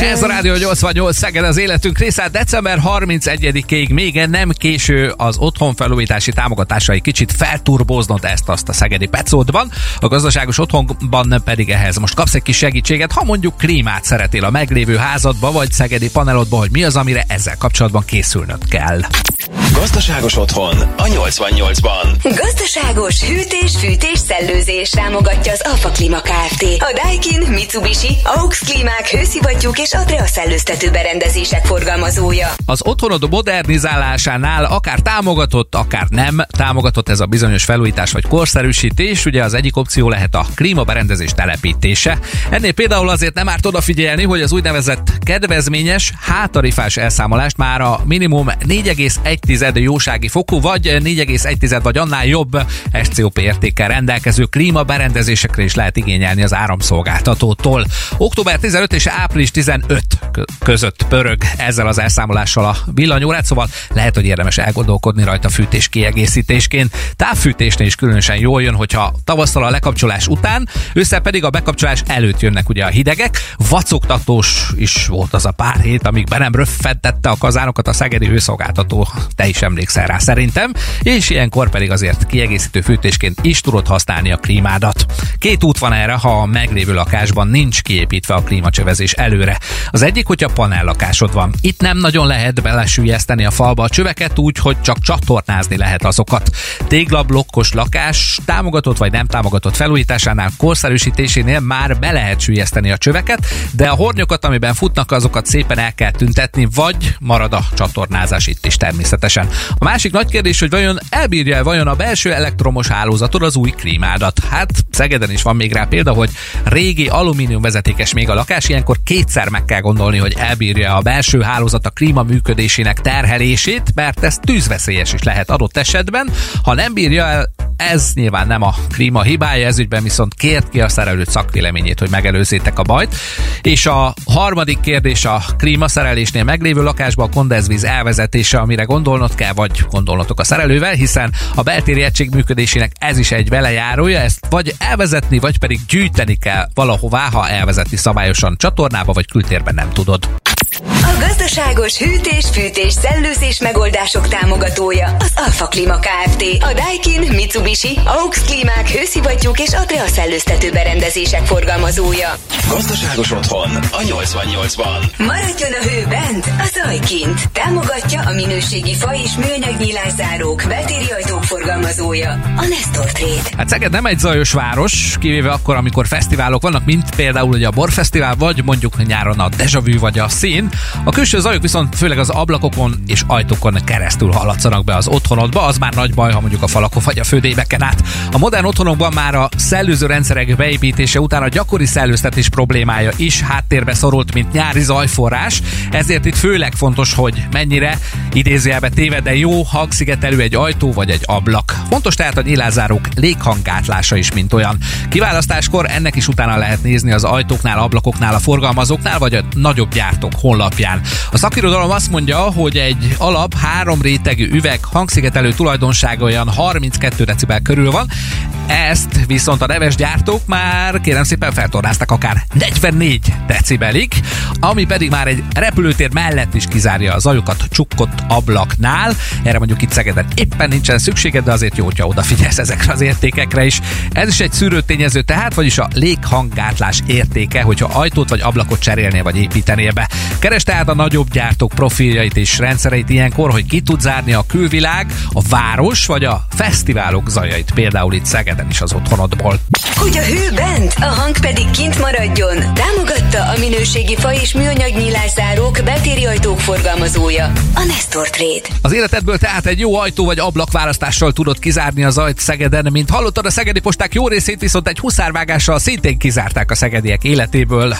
Ez a Rádió 88 Szeged az életünk része. December 31-ig még nem késő az otthonfelújítási támogatásai kicsit felturboznod ezt azt a szegedi Petszódban. A gazdaságos otthonban pedig ehhez most kapsz egy kis segítséget, ha mondjuk klímát szeretél a meglévő házadba vagy szegedi panelodba, hogy mi az, amire ezzel kapcsolatban készülnöd kell. Gazdaságos otthon a 88-ban. Gazdaságos hűtés, fűtés, szellőzés támogatja az Alfa Klima Kft. A Daikin, Mitsubishi, AUX Klímák, hőszivattyúk és Adrea szellőztető berendezések forgalmazója. Az otthonod modernizálásánál akár támogatott, akár nem támogatott ez a bizonyos felújítás vagy korszerűsítés, ugye az egyik opció lehet a klímaberendezés telepítése. Ennél például azért nem árt odafigyelni, hogy az úgynevezett kedvezményes hátarifás elszámolást már a minimum 4,1 jósági fokú vagy 4,1 vagy annál jobb SCOP értékkel rendelkező klímaberendezésekre is lehet igényelni az áramszolgáltatótól. Október 15 és április 15 között pörög ezzel az elszámolással a villanyórát, szóval lehet, hogy érdemes elgondolkodni rajta fűtés kiegészítésként. Távfűtésnél is különösen jól jön, hogyha tavasszal a lekapcsolás után, össze pedig a bekapcsolás előtt jönnek ugye a hidegek. Vacogtatós is volt az a pár hét, amíg be nem röffentette a kazánokat a szegedi hőszolgáltató, te is emlékszel rá szerintem, és ilyenkor pedig azért kiegészítő fűtésként is tudod használni a klímádat. Két út van erre, ha a meglévő lakásban nincs kiépítve a klímacsövezés előre. Az egyik, hogyha panellakásod van. Itt nem nagyon lehet belesülyezteni a falba a csöveket úgy, hogy csak csatornázni lehet azokat. Téglablokkos lakás támogatott vagy nem támogatott felújításánál, korszerűsítésénél már be lehet sülyezteni a csöveket, de a hornyokat, amiben futnak, azokat szépen el kell tüntetni, vagy marad a csatornázás itt is természetesen. A másik nagy kérdés, hogy vajon elbírja vajon a belső elektromos hálózatod az új klímádat? Hát Szegeden is van még rá példa, hogy régi alumínium vezetékes még a lakás, ilyenkor kétszer meg kell gondolni, hogy elbírja a belső hálózat a klíma működésének terhelését, mert ez tűzveszélyes is lehet adott esetben. Ha nem bírja el, ez nyilván nem a klíma hibája, ez ügyben viszont kért ki a szerelőt szakvéleményét, hogy megelőzzétek a bajt. És a harmadik kérdés a klímaszerelésnél meglévő lakásba a kondenzvíz elvezetése, amire gondolnod kell, vagy gondolnotok a szerelővel, hiszen a beltéri egység működésének ez is egy velejárója, ezt vagy elvezetni, vagy pedig gyűjteni kell valahová, ha elvezetni szabályosan csatornába vagy kültérben nem tudod. A gazdaságos hűtés, fűtés, szellőzés megoldások támogatója az Alfa Klima Kft. A Daikin, Mitsubishi, AUX Klímák, hőszivattyúk és Adrea szellőztető berendezések forgalmazója. Gazdaságos otthon a 88-ban. Maradjon a hő bent, a zaj kint. Támogatja a minőségi fa és műanyag nyilászárók, beltéri ajtók forgalmazója. A Nestor Trade. Hát Szeged nem egy zajos város, kivéve akkor, amikor fesztiválok vannak, mint például ugye a Borfesztivál, vagy mondjuk nyáron a Deja Vu vagy a Szín. A külső zajok viszont főleg az ablakokon és ajtókon keresztül hallatszanak be az otthonodba, az már nagy baj, ha mondjuk a falakon vagy a födébeken át. A modern otthonokban már a szellőző rendszerek beépítése után a gyakori szellőztetés problémája is háttérbe szorult, mint nyári zajforrás, ezért itt főleg fontos, hogy mennyire idézőjelbe téved, de jó hangszigetelő egy ajtó vagy egy ablak. Fontos tehát a nyilázárók léghangátlása is, mint olyan. Kiválasztáskor ennek is utána lehet nézni az ajtóknál, ablakoknál, a forgalmazóknál, vagy a nagyobb gyártók honlapján. A szakirodalom azt mondja, hogy egy alap három rétegű üveg hangszigetelő tulajdonsága olyan 32 decibel körül van, ezt viszont a neves gyártók már kérem szépen feltornáztak akár 44 decibelig, ami pedig már egy repülőtér mellett is kizárja a zajokat csukkott ablaknál. Erre mondjuk itt Szegeden éppen nincsen szükséged, de azért jó, hogyha odafigyelsz ezekre az értékekre is. Ez is egy szűrőtényező tehát, vagyis a léghanggátlás értéke, hogyha ajtót vagy ablakot cserélnél vagy építenél be. Keres tehát a nagyobb gyártók profiljait és rendszereit ilyenkor, hogy ki tud zárni a külvilág, a város vagy a fesztiválok zajait, például itt Szegeden is az otthonodból. Hogy a hő bent, a hang pedig kint maradjon. Támogatta a minőségi fa és műanyag nyilászárók, beltéri ajtók forgalmazója. A Nestor Trade. Az életedből tehát egy jó ajtó vagy ablak választással tudod kizárni az ajt Szegeden, mint hallottad a szegedi posták jó részét viszont egy huszárvágással szintén kizárták a szegediek életéből.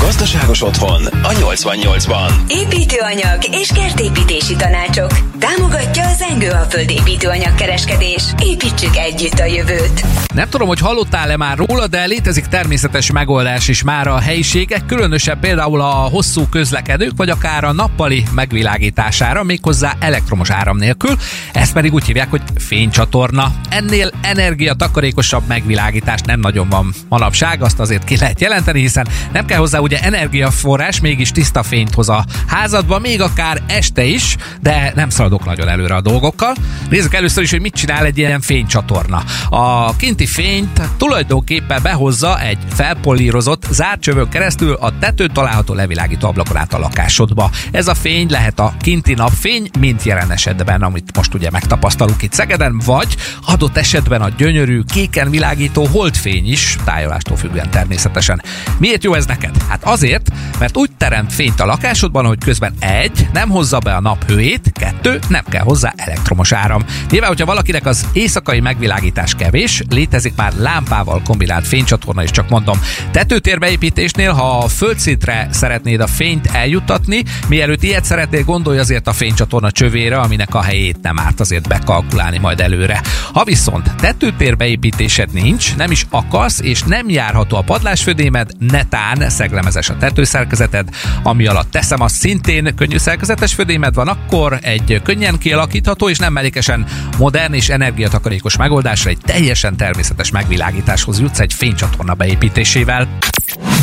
Gazdaságos otthon a 88-ban. 88-ban. Építőanyag és kertépítési tanácsok. Támogatja az Engő a Föld építőanyag kereskedés. Építsük együtt a jövőt. Nem tudom, hogy hallottál-e már róla, de létezik természetes megoldás is már a helyiségek, különösen például a hosszú közlekedők, vagy akár a nappali megvilágítására, méghozzá elektromos áram nélkül. Ezt pedig úgy hívják, hogy fénycsatorna. Ennél energiatakarékosabb megvilágítás nem nagyon van manapság, azt azért ki lehet jelenteni, hiszen nem kell hozzá ugye energiaforrás, mégis tiszta fényt hoz a házadba, még akár este is, de nem szaladok nagyon előre a dolgokkal. Nézzük először is, hogy mit csinál egy ilyen fénycsatorna. A kinti fényt tulajdonképpen behozza egy felpolírozott zárcsövön keresztül a tetőn található levilágító ablakon át a lakásodba. Ez a fény lehet a kinti napfény, mint jelen esetben, amit most ugye megtapasztalunk itt Szegeden, vagy adott esetben a gyönyörű, kéken világító holdfény is, tájolástól függően természetesen. Miért jó ez neked? Hát azért, mert úgy teremt fényt a lakásodban, hogy közben egy, nem hozza be a nap hőjét, kettő, nem kell hozzá elektromos áram. Nyilván, hogyha valakinek az éjszakai megvilágítás kevés, létezik már lámpával kombinált fénycsatorna is, csak mondom. Tetőtérbeépítésnél, ha a földszintre szeretnéd a fényt eljuttatni, mielőtt ilyet szeretnél, gondolj azért a fénycsatorna csövére, aminek a helyét nem árt azért bekalkulálni majd előre. Ha viszont tetőtérbeépítésed nincs, nem is akarsz, és nem járható a padlásfödémed, netán szeglemezes a tetőszerkezeted, ami alatt teszem, az szintén könnyű szerkezetes födémed van, akkor egy könnyen kialakítható és nem mellékesen modern és energiatakarékos megoldásra egy teljesen természetes megvilágításhoz jutsz egy fénycsatorna beépítésével.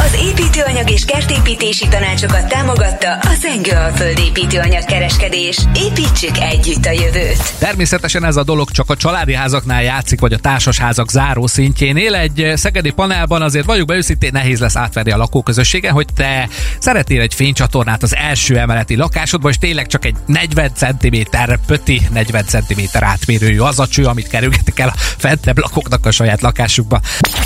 Az építőanyag és kertépítési tanácsokat támogatta a Zengő a Föld építőanyag kereskedés. Építsük együtt a jövőt. Természetesen ez a dolog csak a családi házaknál játszik, vagy a társasházak záró szintjénél. Egy szegedi panelban azért vagyok be őszintén nehéz lesz átverni a lakóközösségen, hogy te szeretnél egy fénycsatornát az első emeleti lakásodban, és tényleg csak egy 40 cm pöti, 40 cm átmérőjű az a cső, amit kerülgetik el a fentebb lakóknak a saját lakásukba.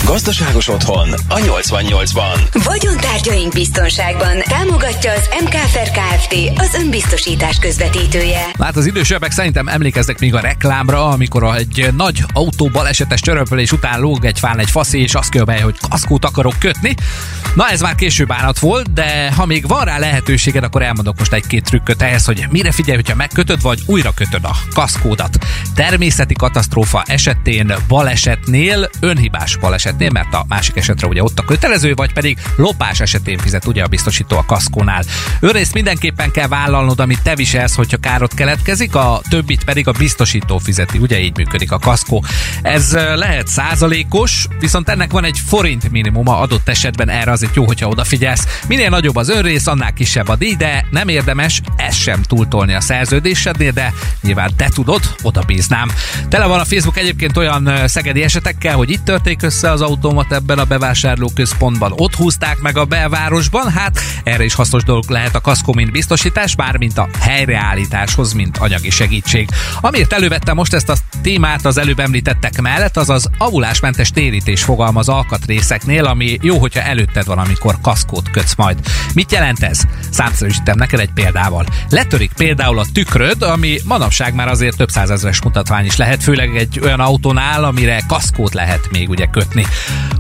Gazdaságos otthon a 88-ban. Vagyontárgyaink biztonságban támogatja az MKFR Kft. az önbiztosítás közvetítője. Hát az idősebbek szerintem emlékeznek még a reklámra, amikor egy nagy autó balesetes csörömpölés után lóg egy fán egy faszi, és azt kell hogy kaszkót akarok kötni. Na ez már később állat volt, de ha még van rá lehetőséged, akkor elmondok most egy-két trükköt ehhez, hogy mire figyelj, hogyha megkötöd, vagy újra kötöd a kaszkódat. Természeti katasztrófa esetén, balesetnél, önhibás balesetnél, mert a másik esetre ugye ott a kötelező, vagy pedig lopás esetén fizet ugye a biztosító a kaszkónál. Őrészt mindenképpen kell vállalnod, amit te viselsz, hogyha károt keletkezik, a többit pedig a biztosító fizeti. Ugye így működik a kaszkó. Ez lehet százalékos, viszont ennek van egy forint minimuma adott esetben erre azért jó, hogyha odafigyelsz. Minél nagyobb az önrész, annál kisebb a díj, de nem érdemes ezt sem túltolni a szerződésednél, de nyilván te tudod, oda bíznám. Tele van a Facebook egyébként olyan szegedi esetekkel, hogy itt törték össze az automat ebben a bevásárlóközpontban, ott húzták meg a belvárosban, hát erre is hasznos dolog lehet a kaszkó, mint biztosítás, mármint a helyreállításhoz, mint anyagi segítség. Amiért elővettem most ezt a témát az előbb említettek mellett, az az avulásmentes térítés fogalmaz alkatrészeknél, ami jó, hogyha előtted van, amikor kaszkót kötsz majd. Mit jelent ez? Számszerűsítem neked egy példával. Letörik például a tükröd, ami manapság már azért több százezres mutatvány is lehet, főleg egy olyan autónál, amire kaszkót lehet még ugye kötni.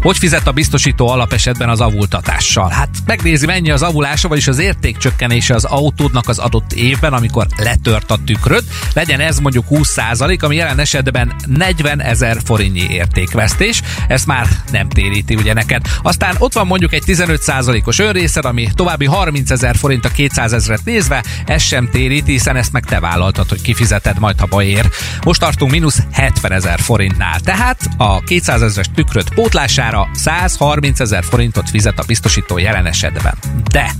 Hogy fizet a biztosító alapesetben az avultatással? Hát megnézi, mennyi az avulása, vagyis az értékcsökkenése az autódnak az adott évben, amikor letört a tükröd. Legyen ez mondjuk 20%, ami jelen esetben 40 ezer forintnyi értékvesztés. Ezt már nem téríti ugye neked. Aztán ott van mondjuk egy 15%-os önrészed, ami további 30 ezer forint a 200 ezeret nézve, ez sem téríti, hiszen ezt meg te vállaltad, hogy kifizeted majd, ha baj ér. Most tartunk mínusz 70 ezer forintnál. Tehát a 200 ezeres tükröt pótlására 130 ezer forintot fizet a biztosító jelen esetben. De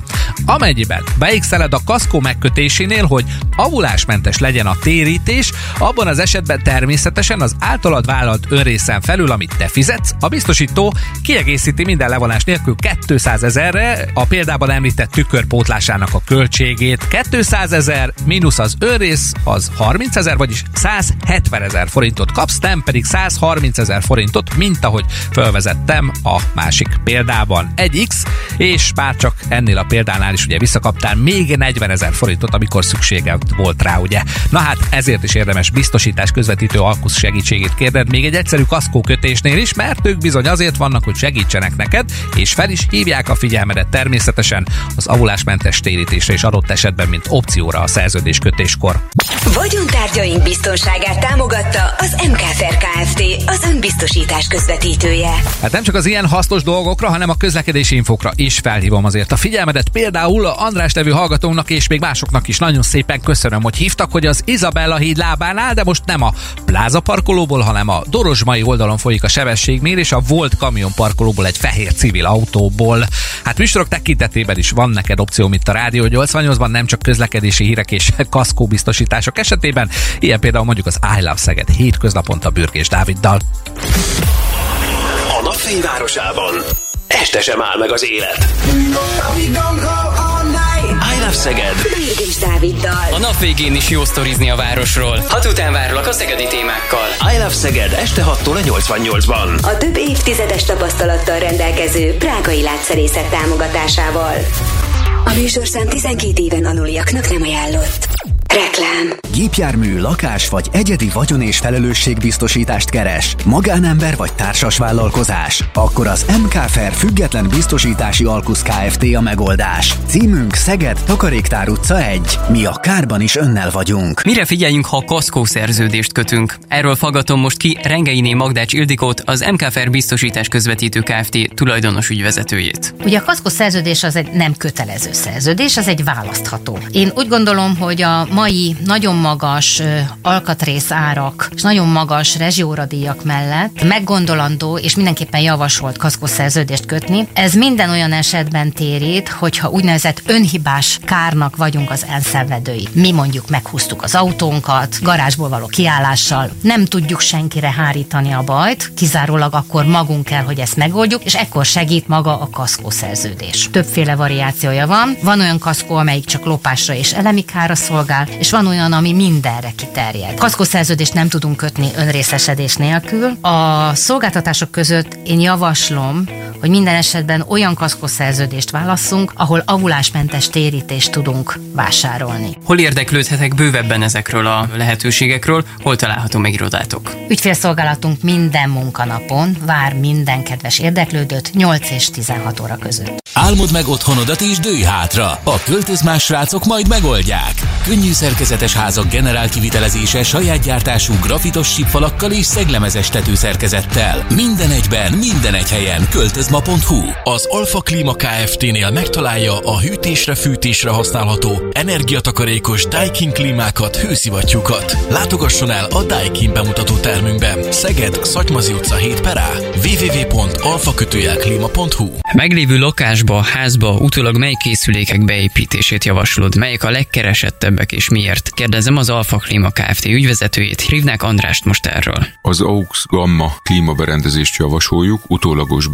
amennyiben beixeled a kaszkó megkötésénél, hogy avulásmentes legyen a térítés, abban az esetben természetesen az általad vállalt önrészen felül, amit te fizetsz, a biztosító kiegészíti minden levonás nélkül 200 ezerre a példában említett tükörpótlásának a költségét. 200 ezer mínusz az önrész az 30 ezer, vagyis 170 ezer forintot kapsz, nem pedig 130 ezer forintot, mint ahogy felvezettem a másik példában. 1X, és bár csak ennél a példánál is ugye visszakaptál még 40 ezer forintot, amikor szüksége volt rá, ugye. Na hát ezért is érdemes biztosítás közvetítő alkusz segítségét kérned még egy egyszerű kaszkó kötésnél is, mert ők bizony azért vannak, hogy segítsenek neked, és fel is hívják a figyelmedet természetesen az avulásmentes térítésre és adott esetben, mint opcióra a szerződés kötéskor. Vagyontárgyaink biztonságát támogatta az MKFR Kft. az önbiztosítás közvetítője. Hát nem csak az ilyen hasznos dolgokra, hanem a közlekedési infokra is felhívom azért a figyelmedet. Például András nevű hallgatónak és még másoknak is nagyon szépen köszönöm, hogy hívtak, hogy az Izabella híd lábánál, de most nem a pláza parkolóból, hanem a Dorozsmai oldalon folyik a sebességmérés, a volt kamion parkolóból egy fehér civil autóból. Hát műsorok tekintetében is van neked opció, mint a Rádió 88-ban, nem csak közlekedési hírek és kaszkó biztosítások esetében, ilyen például mondjuk az I Love Szeged hétköznaponta Bürgés Dáviddal. A napfényvárosában este sem áll meg az élet. I Love Szeged. Dáviddal. A nap végén is jó sztorizni a városról. Hat után várlak a szegedi témákkal. I Love Szeged este 6-tól a 88-ban. A több évtizedes tapasztalattal rendelkező Prágai Látszerészek támogatásával. A műsorszám 12 éven aluliaknak nem ajánlott. Reklám. Gépjármű, lakás vagy egyedi vagyon és felelősségbiztosítást keres? Magánember vagy társas vállalkozás? Akkor az MKFR független biztosítási alkusz Kft. a megoldás. Címünk Szeged, Takaréktár utca 1. Mi a kárban is önnel vagyunk. Mire figyeljünk, ha kaszkó szerződést kötünk? Erről faggatom most ki Rengeiné Magdács Ildikót, az MKFR biztosítás közvetítő Kft. tulajdonos ügyvezetőjét. Ugye a kaszkó szerződés az egy nem kötelező szerződés, az egy választható. Én úgy gondolom, hogy a mai nagyon magas ö, alkatrész árak és nagyon magas rezsióradíjak mellett meggondolandó és mindenképpen javasolt kaszkó szerződést kötni. Ez minden olyan esetben térít, hogyha úgynevezett önhibás kárnak vagyunk az elszenvedői. Mi mondjuk meghúztuk az autónkat, garázsból való kiállással, nem tudjuk senkire hárítani a bajt, kizárólag akkor magunk kell, hogy ezt megoldjuk, és ekkor segít maga a kaszkó szerződés. Többféle variációja van. Van olyan kaszkó, amelyik csak lopásra és elemi kára szolgál, és van olyan, ami mindenre kiterjed. Kaszkó szerződést nem tudunk kötni önrészesedés nélkül. A szolgáltatások között én javaslom, hogy minden esetben olyan kaszkó szerződést válasszunk, ahol avulásmentes térítést tudunk vásárolni. Hol érdeklődhetek bővebben ezekről a lehetőségekről? Hol található meg irodátok? Ügyfélszolgálatunk minden munkanapon vár minden kedves érdeklődőt 8 és 16 óra között. Álmod meg otthonodat és dőj hátra. A költözmás srácok majd megoldják. Könnyű szerkezetes házak generál kivitelezése saját gyártású grafitos sípfalakkal és szeglemezes tetőszerkezettel. Minden egyben, minden egy helyen. Költözma.hu Az Alfa Klima Kft-nél megtalálja a hűtésre, fűtésre használható, energiatakarékos Daikin klímákat, hőszivattyúkat. Látogasson el a Daikin bemutató termünkben. Szeged, Szatymazi utca 7 perá. www.alfakötőjelklima.hu Meglévő lakásba, házba utólag mely készülékek beépítését javaslod? Melyek a legkeresettebbek és miért? Kérdezem az Alfa Klima Kft. ügyvezetőjét. Hívnák Andrást most erről. Az AUX Gamma klímaberendezést javasoljuk utólagos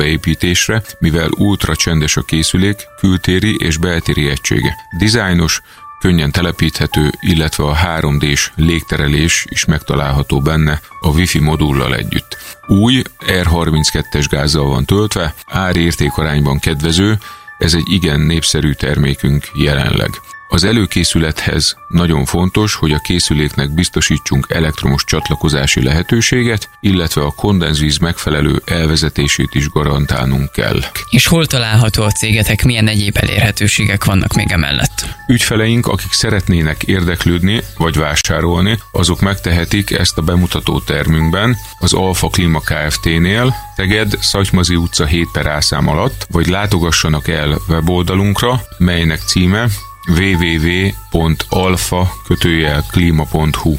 beépítésre, mivel ultra csendes a készülék, kültéri és beltéri egysége. Dizájnos, könnyen telepíthető, illetve a 3D-s légterelés is megtalálható benne a Wi-Fi modullal együtt. Új R32-es gázzal van töltve, árértékarányban kedvező, ez egy igen népszerű termékünk jelenleg. Az előkészülethez nagyon fontos, hogy a készüléknek biztosítsunk elektromos csatlakozási lehetőséget, illetve a kondenzvíz megfelelő elvezetését is garantálnunk kell. És hol található a cégetek, milyen egyéb elérhetőségek vannak még emellett? Ügyfeleink, akik szeretnének érdeklődni vagy vásárolni, azok megtehetik ezt a bemutató termünkben az Alfa Klima Kft-nél, Teged, Szatymazi utca 7 per A szám alatt, vagy látogassanak el weboldalunkra, melynek címe www.alfa-klima.hu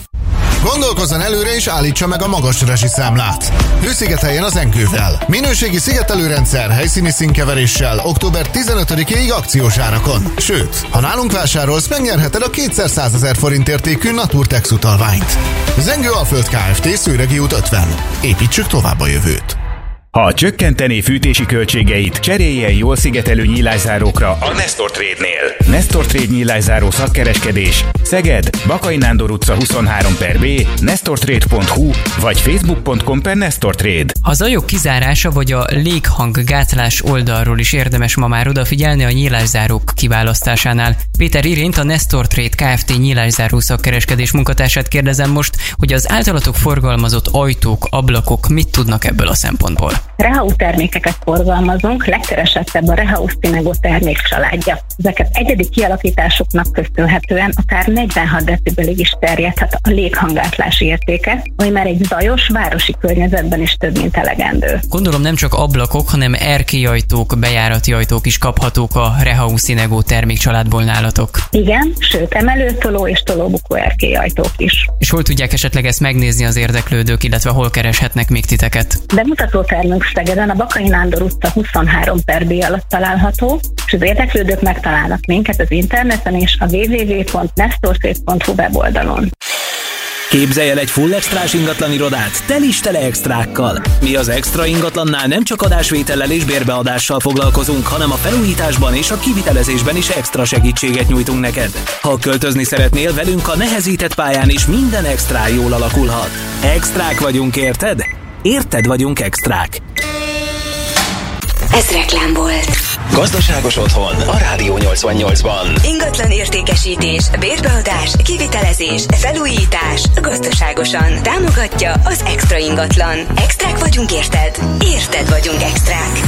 Gondolkozzon előre és állítsa meg a magas rezsiszámlát. Hőszigeteljen az enkővel. Minőségi szigetelőrendszer helyszíni színkeveréssel október 15-ig akciós árakon. Sőt, ha nálunk vásárolsz, megnyerheted a 200 ezer forint értékű Naturtex utalványt. Zengő Alföld Kft. Szőregi út 50. Építsük tovább a jövőt. Ha csökkenteni fűtési költségeit, cseréljen jól szigetelő nyílászárókra a Nestor Trade-nél. Nestor Trade nyílászáró szakkereskedés Szeged, Bakai Nándor utca 23 per B, nestortrade.hu vagy facebook.com per Nestor Trade. A zajok kizárása vagy a léghanggátlás oldalról is érdemes ma már odafigyelni a nyílászárók kiválasztásánál. Péter Irént, a Nestor Trade Kft. nyílászáró szakkereskedés munkatársát kérdezem most, hogy az általatok forgalmazott ajtók, ablakok mit tudnak ebből a szempontból? Rehaus termékeket forgalmazunk, legkeresettebb a Rehaus Tinego termék családja. Ezeket egyedi kialakításoknak köszönhetően akár 46 decibelig is terjedhet a léghangátlás értéke, ami már egy zajos városi környezetben is több, mint elegendő. Gondolom nem csak ablakok, hanem erkélyajtók, bejárati ajtók is kaphatók a Rehaus Tinego termék családból nálatok. Igen, sőt emelőtoló és tolóbukó erkélyajtók is. És hol tudják esetleg ezt megnézni az érdeklődők, illetve hol kereshetnek még titeket? Bemutató termünk Szegeden a Bakai Nándor utca 23 per B alatt található, és az érdeklődők megtalálnak minket az interneten és a www.nestorszép.hu weboldalon. Képzelj el egy full extrás ingatlan irodát, tel is tele extrákkal. Mi az extra ingatlannál nem csak adásvétellel és bérbeadással foglalkozunk, hanem a felújításban és a kivitelezésben is extra segítséget nyújtunk neked. Ha költözni szeretnél velünk a nehezített pályán is minden extra jól alakulhat. Extrák vagyunk, érted? Érted vagyunk extrák. Ez reklám volt. Gazdaságos otthon a Rádió 88-ban. Ingatlan értékesítés, bérbeadás, kivitelezés, felújítás, gazdaságosan. Támogatja az Extra Ingatlan. Extrák vagyunk érted? Érted vagyunk extrák.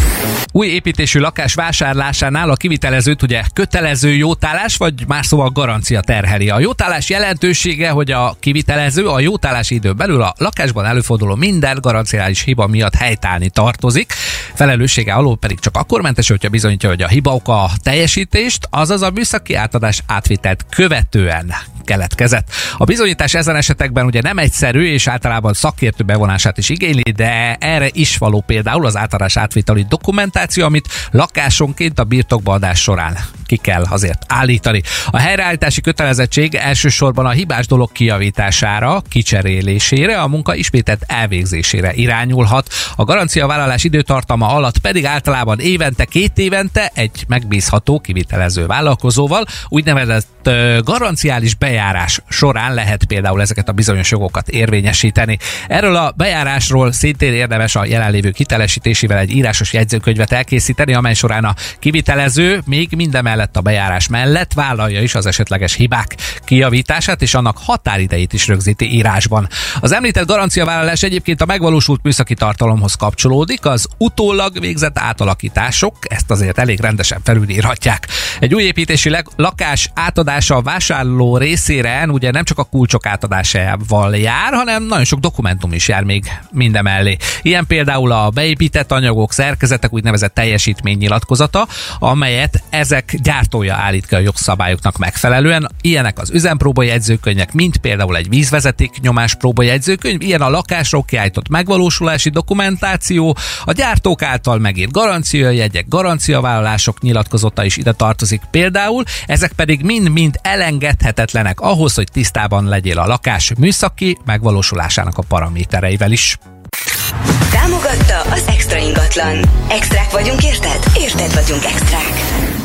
Új építésű lakás vásárlásánál a kivitelezőt ugye kötelező jótállás, vagy más szóval garancia terheli. A jótállás jelentősége, hogy a kivitelező a jótállási idő belül a lakásban előforduló minden garanciális hiba miatt helytállni tartozik. Felelőssége alól pedig csak akkor mentes, hogyha bizonyítja, hogy a hiba oka a teljesítést, azaz a műszaki átadás átvitelt követően keletkezett. A bizonyítás ezen esetekben ugye nem egyszerű, és általában szakértő bevonását is igényli, de erre is való például az átadás átviteli dokumentáció, amit lakásonként a birtokba adás során ki kell azért állítani. A helyreállítási kötelezettség elsősorban a hibás dolog kijavítására, kicserélésére, a munka ismételt elvégzésére irányulhat. A garancia vállalás időtartama alatt pedig általában évente, két évente egy megbízható kivitelező vállalkozóval úgynevezett garanciális bejárás során lehet például ezeket a bizonyos jogokat érvényesíteni. Erről a bejárásról szintén érdemes a jelenlévő hitelesítésével egy írásos jegyzőkönyvet elkészíteni, amely során a kivitelező még minden mellett a bejárás mellett vállalja is az esetleges hibák kijavítását és annak határidejét is rögzíti írásban. Az említett garanciavállalás egyébként a megvalósult műszaki tartalomhoz kapcsolódik, az utólag végzett átalakítások ezt azért elég rendesen felülírhatják. Egy új építési lakás átadása a vásárló részére ugye nem csak a kulcsok átadásával jár, hanem nagyon sok dokumentum is jár még mindemellé. Ilyen például a beépített anyagok, szerkezetek úgynevezett teljesítménynyilatkozata, amelyet ezek gyártója állít ki a jogszabályoknak megfelelően. Ilyenek az üzempróba jegyzőkönyvek, mint például egy vízvezeték nyomás jegyzőkönyv, ilyen a lakásról kiállított megvalósulási dokumentáció, a gyártók által megírt garanciajegyek, garanciavállalások nyilatkozata is ide tartozik például, ezek pedig mind-mind elengedhetetlenek ahhoz, hogy tisztában legyél a lakás műszaki megvalósulásának a paramétereivel is. Támogatta az Extra ingatlan. Extrák vagyunk, érted? Érted vagyunk extrák.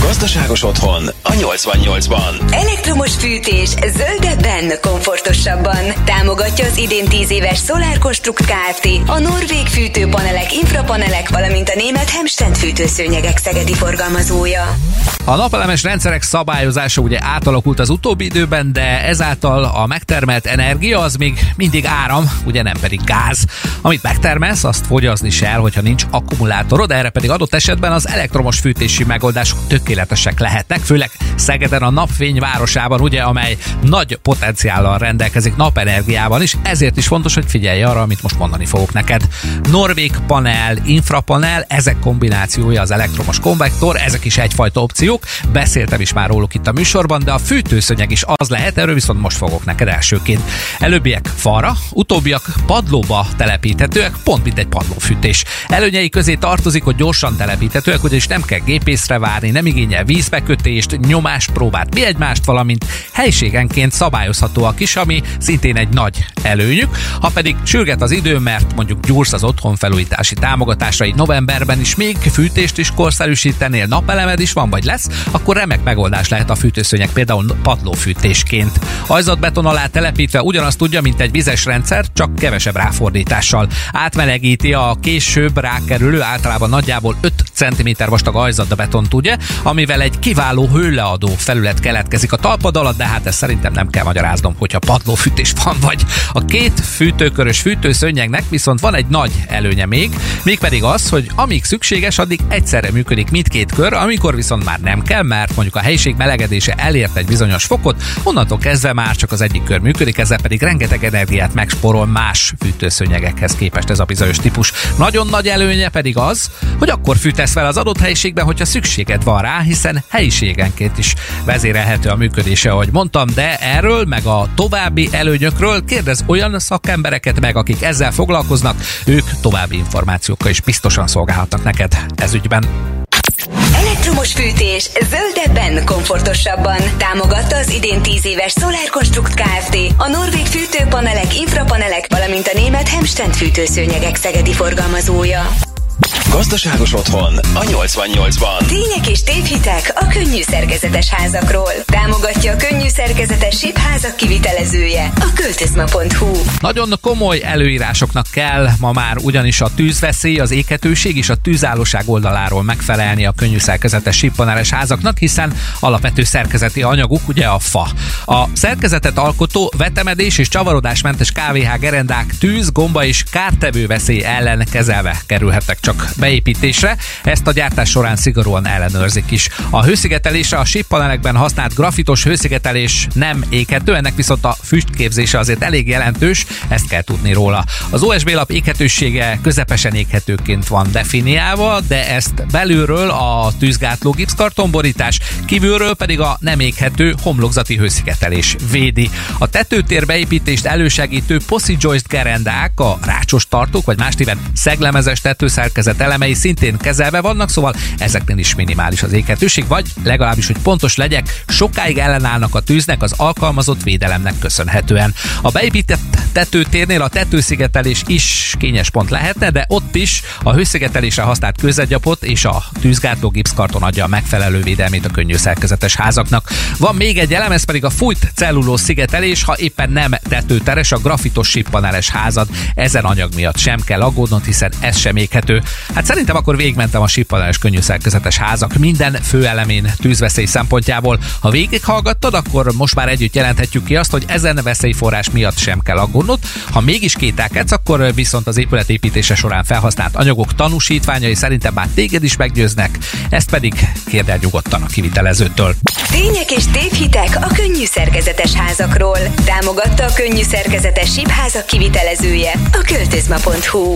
Gazdaságos otthon a 88-ban. Elektromos fűtés zöldebben, komfortosabban. Támogatja az idén 10 éves Solar Construct Kft. A norvég fűtőpanelek, infrapanelek, valamint a német Hemstend fűtőszőnyegek szegedi forgalmazója. A napelemes rendszerek szabályozása ugye átalakult az utóbbi időben, de ezáltal a megtermelt energia az még mindig áram, ugye nem pedig gáz. Amit megtermelsz, azt fogyazni se el, hogyha nincs akkumulátorod, erre pedig adott esetben az elektromos fűtési megoldások tökéletesek lehetnek, főleg Szegeden a napfény városában, ugye, amely nagy potenciállal rendelkezik napenergiában is, ezért is fontos, hogy figyelj arra, amit most mondani fogok neked. Norvég panel, infrapanel, ezek kombinációja az elektromos konvektor, ezek is egyfajta opciók, beszéltem is már róluk itt a műsorban, de a fűtőszönyeg is az lehet, erről viszont most fogok neked elsőként. Előbbiek falra, utóbbiak padlóba telepíthetőek, pont mint egy padlófűtés. Előnyei közé tartozik, hogy gyorsan telepíthetőek, ugyanis nem kell gépészre várni, nem igényel vízbekötést, nyomás nyomáspróbát, mi egymást, valamint helységenként szabályozhatóak is, ami szintén egy nagy előnyük. Ha pedig sürget az idő, mert mondjuk gyúrsz az otthonfelújítási támogatásra így novemberben is még fűtést is korszerűsítenél, napelemed is van vagy lesz, akkor remek megoldás lehet a fűtőszőnyeg például padlófűtésként. Ajzatbeton alá telepítve ugyanazt tudja, mint egy vizes rendszer, csak kevesebb ráfordítással. Átmelegíti a később rákerülő, általában nagyjából 5 cm vastag ajzatbetont, ugye, amivel egy kiváló hőleadó felület keletkezik a talpad alatt, de hát ezt szerintem nem kell magyaráznom, hogyha padlófűtés van, vagy a két fűtőkörös fűtőszönnyegnek viszont van egy nagy előnye még, mégpedig az, hogy amíg szükséges, addig egyszerre működik mindkét kör, amikor viszont már nem kell, mert mondjuk a helyiség melegedése elért egy bizonyos fokot, onnantól kezdve már csak az egyik kör működik, ezzel pedig rengeteg energiát megsporol más fűtőszönyegekhez képest ez a bizonyos típus. Nagyon nagy előnye pedig az, hogy akkor fűtesz fel az adott helyiségben, hogyha szükséged van rá, hiszen helyiségenként is vezérelhető a működése, ahogy mondtam, de erről, meg a további előnyökről kérdez olyan szakembereket meg, akik ezzel foglalkoznak, ők további információkkal is biztosan szolgálhatnak neked ez ügyben. Elektromos fűtés zöldebben, komfortosabban. Támogatta az idén 10 éves Solar Construct Kft. A norvég fűtőpanelek, infrapanelek, valamint a német Hemstend fűtőszőnyegek szegedi forgalmazója. Gazdaságos otthon a 88-ban. Tények és tévhitek a könnyű szerkezetes házakról. Támogatja a könnyű szerkezetes SIP házak kivitelezője a költözma.hu. Nagyon komoly előírásoknak kell ma már ugyanis a tűzveszély, az éketőség és a tűzállóság oldaláról megfelelni a könnyű szerkezetes sippaneles házaknak, hiszen alapvető szerkezeti anyaguk ugye a fa. A szerkezetet alkotó vetemedés és csavarodásmentes KVH gerendák tűz, gomba és kártevő veszély ellen kezelve kerülhettek csak beépítésre, ezt a gyártás során szigorúan ellenőrzik is. A hőszigetelésre a síppanelekben használt grafitos hőszigetelés nem éghető, ennek viszont a füstképzése azért elég jelentős, ezt kell tudni róla. Az OSB lap éghetősége közepesen éghetőként van definiálva, de ezt belülről a tűzgátló gipszkartonborítás, kívülről pedig a nem éghető homlokzati hőszigetelés védi. A tetőtér beépítést elősegítő Possi Joist gerendák, a rácsos tartók, vagy más néven szeglemezes tetőszerkezet elemei szintén kezelve vannak, szóval ezeknél is minimális az éghetőség, vagy legalábbis, hogy pontos legyek, sokáig ellenállnak a tűznek az alkalmazott védelemnek köszönhetően. A beépített tetőtérnél a tetőszigetelés is kényes pont lehetne, de ott is a hőszigetelésre használt közegyapot és a tűzgátló gipszkarton adja a megfelelő védelmét a könnyű szerkezetes házaknak. Van még egy elem, ez pedig a fújt cellulós szigetelés, ha éppen nem tetőteres, a grafitos sippaneles házad ezen anyag miatt sem kell aggódnod, hiszen ez sem éghető. Hát szerintem akkor végmentem a sippaneles könnyű szerkezetes házak minden főelemén tűzveszély szempontjából. Ha végighallgattad, akkor most már együtt jelenthetjük ki azt, hogy ezen veszélyforrás miatt sem kell aggódnod. Ha mégis kételkedsz, akkor viszont az épületépítése során felhasznált anyagok tanúsítványai szerintem már téged is meggyőznek, ezt pedig kérd el nyugodtan a kivitelezőtől. Tények és tévhitek a könnyű szerkezetes házakról. Támogatta a könnyű szerkezetes házak kivitelezője a költözma.hu.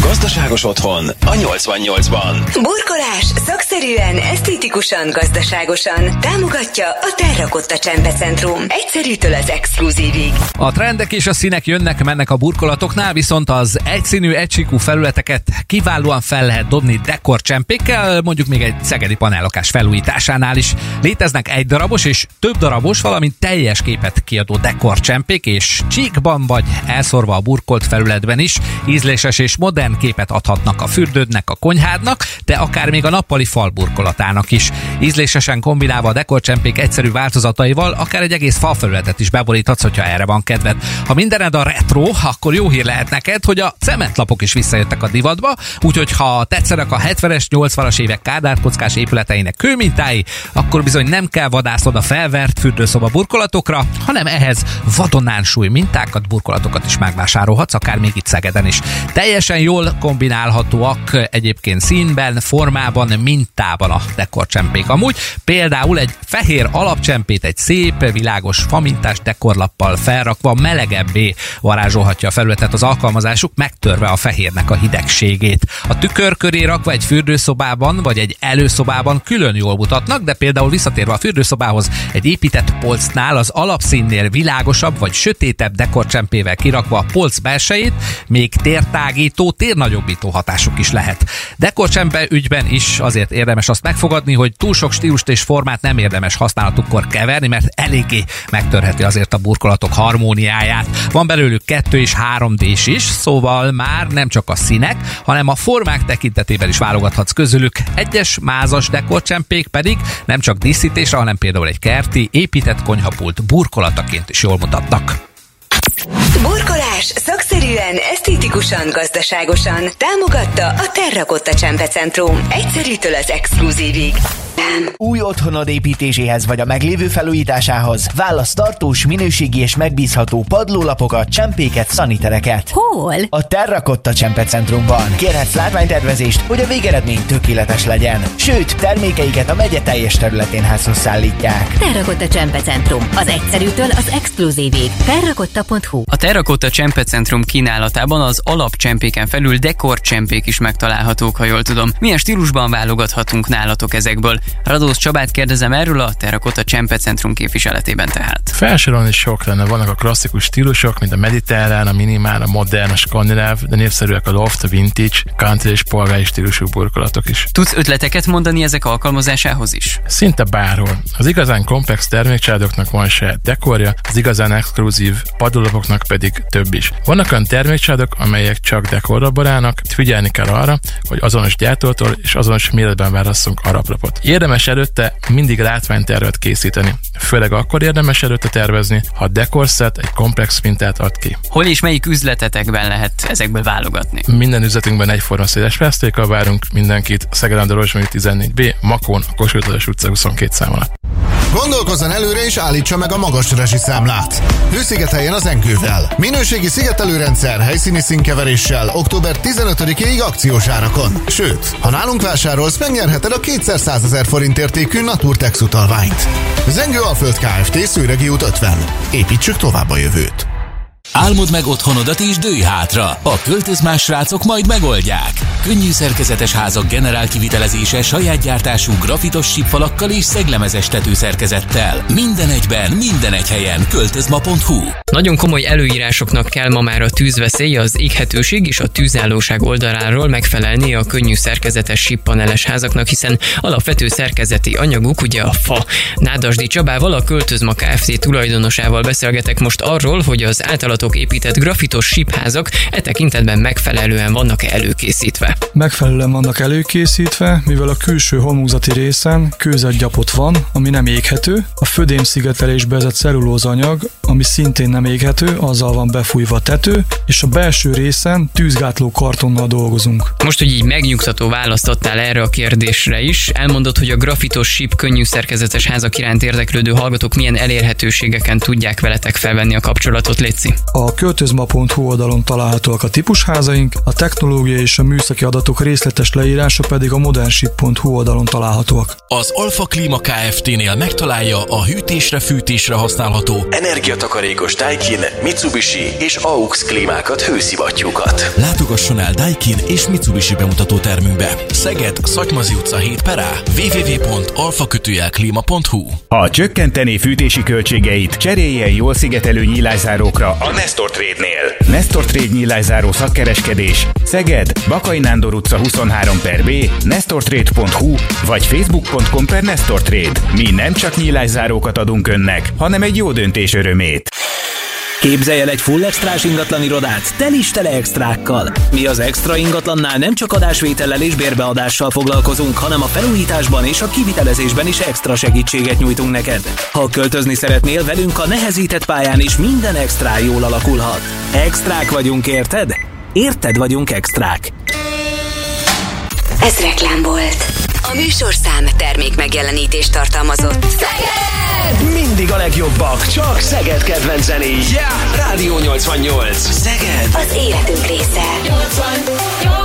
Gazdaságos otthon a 88-ban. Burkolás szakszerűen, esztétikusan, gazdaságosan. Támogatja a Terrakotta Csempecentrum. Egyszerűtől az exkluzívig. A trendek és a színek jönnek, mennek a burkolatoknál, viszont az egyszínű, egysíkú felületeket kiválóan fel lehet dobni dekorcsempékkel, mondjuk még egy szegedi panellakás felújításánál is. Léteznek egy darabos és több darabos, valamint teljes képet kiadó dekorcsempék, és csíkban vagy elszorva a burkolt felületben is ízléses és modern képet adhatnak a fürdődnek, a konyhádnak, de akár még a nappali fal burkolatának is. Ízlésesen kombinálva a dekorcsempék egyszerű változataival, akár egy egész falfelületet is beboríthatsz, hogyha erre van kedved. Ha mindened a retro, akkor jó hír lehet neked, hogy a cementlapok is visszajöttek a divatba, úgyhogy ha tetszenek a 70-es, 80-as évek kádárkockás épületeinek kőmintái, akkor bizony nem kell vadásznod a felvert fürdőszoba burkolatokra, hanem ehhez vadonán súly mintákat, burkolatokat is megvásárolhatsz, akár még itt Szegeden is. Teljesen jól kombinálhatóak egyébként színben, formában, mintában a dekorcsempék. Amúgy például egy fehér alapcsempét egy szép, világos famintás dekorlappal felrakva melegebbé varázsolhatja a felületet az alkalmazásuk, megtörve a fehérnek a hidegségét. A tükör köré rakva egy fürdőszobában vagy egy előszobában külön jól mutatnak, de például visszatérve a fürdőszobához egy épített polcnál az alapszínnél világosabb vagy sötétebb dekorcsempével kirakva a polc belsejét, még tértágító látható térnagyobbító hatásuk is lehet. Dekorcsempe ügyben is azért érdemes azt megfogadni, hogy túl sok stílust és formát nem érdemes használatukkor keverni, mert eléggé megtörheti azért a burkolatok harmóniáját. Van belőlük 2 és 3 d is, szóval már nem csak a színek, hanem a formák tekintetében is válogathatsz közülük. Egyes mázas dekorcsempék pedig nem csak díszítésre, hanem például egy kerti, épített konyhapult burkolataként is jól mutatnak. Burkolás szakszerűen, esztétikusan, gazdaságosan támogatta a Terrakotta Csempecentrum. Egyszerűtől az exkluzívig. Új otthonod építéséhez vagy a meglévő felújításához válasz tartós, minőségi és megbízható padlólapokat, csempéket, szanitereket. Hol? A Terrakotta Csempecentrumban. Kérhetsz látványtervezést, hogy a végeredmény tökéletes legyen. Sőt, termékeiket a megye teljes területén házhoz szállítják. Terrakotta Csempecentrum. Az egyszerűtől az exkluzívig. Terrakotta.hu A Terrakotta Csempecentrum kínálatában az alapcsempéken felül dekorcsempék is megtalálhatók, ha jól tudom. Milyen stílusban válogathatunk nálatok ezekből? Radósz Csabát kérdezem erről a Terrakotta Csempecentrum képviseletében tehát. Felsorolni sok lenne, vannak a klasszikus stílusok, mint a mediterrán, a minimál, a modern, a skandináv, de népszerűek a loft, a vintage, country és polgári stílusú burkolatok is. Tudsz ötleteket mondani ezek alkalmazásához is? Szinte bárhol. Az igazán komplex termékcsaládoknak van se dekorja, az igazán exkluzív padlólapoknak pedig több is. Vannak olyan termékcsaládok, amelyek csak dekorra barálnak, figyelni kell arra, hogy azonos gyártótól és azonos méretben válasszunk araplapot. Érdemes előtte mindig látványtervet készíteni. Főleg akkor érdemes előtte tervezni, ha a dekorszet egy komplex mintát ad ki. Hol és melyik üzletetekben lehet ezekből válogatni? Minden üzletünkben egyforma széles vásztékkal várunk mindenkit. Szegeden a 14B, Makón, a Kossuth utca 22 szám alatt. Gondolkozzon előre és állítsa meg a magas rezsiszámlát. Hőszigeteljen az enkővel. Minőségi szigetelőrendszer helyszíni színkeveréssel október 15-ig akciós árakon. Sőt, ha nálunk vásárolsz, megnyerheted a 200 ezer forint értékű Naturtex utalványt. Zengő Alföld Kft. Szőregi út 50. Építsük tovább a jövőt. Álmod meg otthonodat és dőj hátra. A költözmás srácok majd megoldják. Könnyű szerkezetes házak generál kivitelezése saját gyártású grafitos sípfalakkal és szeglemezes tetőszerkezettel. Minden egyben, minden egy helyen. Költözma.hu Nagyon komoly előírásoknak kell ma már a tűzveszély, az éghetőség és a tűzállóság oldaláról megfelelni a könnyű szerkezetes síppaneles házaknak, hiszen alapvető szerkezeti anyaguk ugye a fa. Nádasdi Csabával, a Költözma Kft. tulajdonosával beszélgetek most arról, hogy az általatok épített grafitos sípházak e tekintetben megfelelően vannak előkészítve. Megfelelően vannak előkészítve, mivel a külső homlokzati részen kőzetgyapot van, ami nem éghető, a födém szigetelésbe vezet cellulózanyag, ami szintén nem éghető, azzal van befújva a tető, és a belső részen tűzgátló kartonnal dolgozunk. Most, hogy így megnyugtató választ adtál erre a kérdésre is, elmondod, hogy a grafitos síp könnyű szerkezetes házak iránt érdeklődő hallgatók milyen elérhetőségeken tudják veletek felvenni a kapcsolatot, Léci. A költözma.hu oldalon találhatóak a típusházaink, a technológiai és a műszaki adatok részletes leírása pedig a modernship.hu oldalon találhatóak. Az Alfa Klima Kft-nél megtalálja a hűtésre, fűtésre használható Energiatakarékos Daikin, Mitsubishi és AUX klímákat, hőszivattyúkat. Látogasson el Daikin és Mitsubishi bemutató termünkbe. Szeged, Szatymazi utca 7 perá, www.alfakötőjelklima.hu Ha csökkenteni fűtési költségeit, cseréljen jól szigetelő nyílászárókra a Nestor Trade-nél. Nestor Trade nyílászáró szakkereskedés Szeged, Bakai Nándor utca 23 per B, nestortrade.hu vagy facebook.com per Nestor Trade. Mi nem csak nyílászárókat adunk önnek, hanem egy jó döntés örömét. Képzelj el egy full extrás ingatlan irodát, tel is tele extrákkal. Mi az extra ingatlannál nem csak adásvétellel és bérbeadással foglalkozunk, hanem a felújításban és a kivitelezésben is extra segítséget nyújtunk neked. Ha költözni szeretnél velünk a nehezített pályán is minden extra jól alakulhat. Extrák vagyunk, érted? Érted vagyunk extrák. Ez reklám volt. A műsorszám termék megjelenítést tartalmazott. Szeged! Mindig a legjobbak, csak Szeged kedvenc zenéi. Yeah! Rádió 88. Szeged! Az életünk része. 88!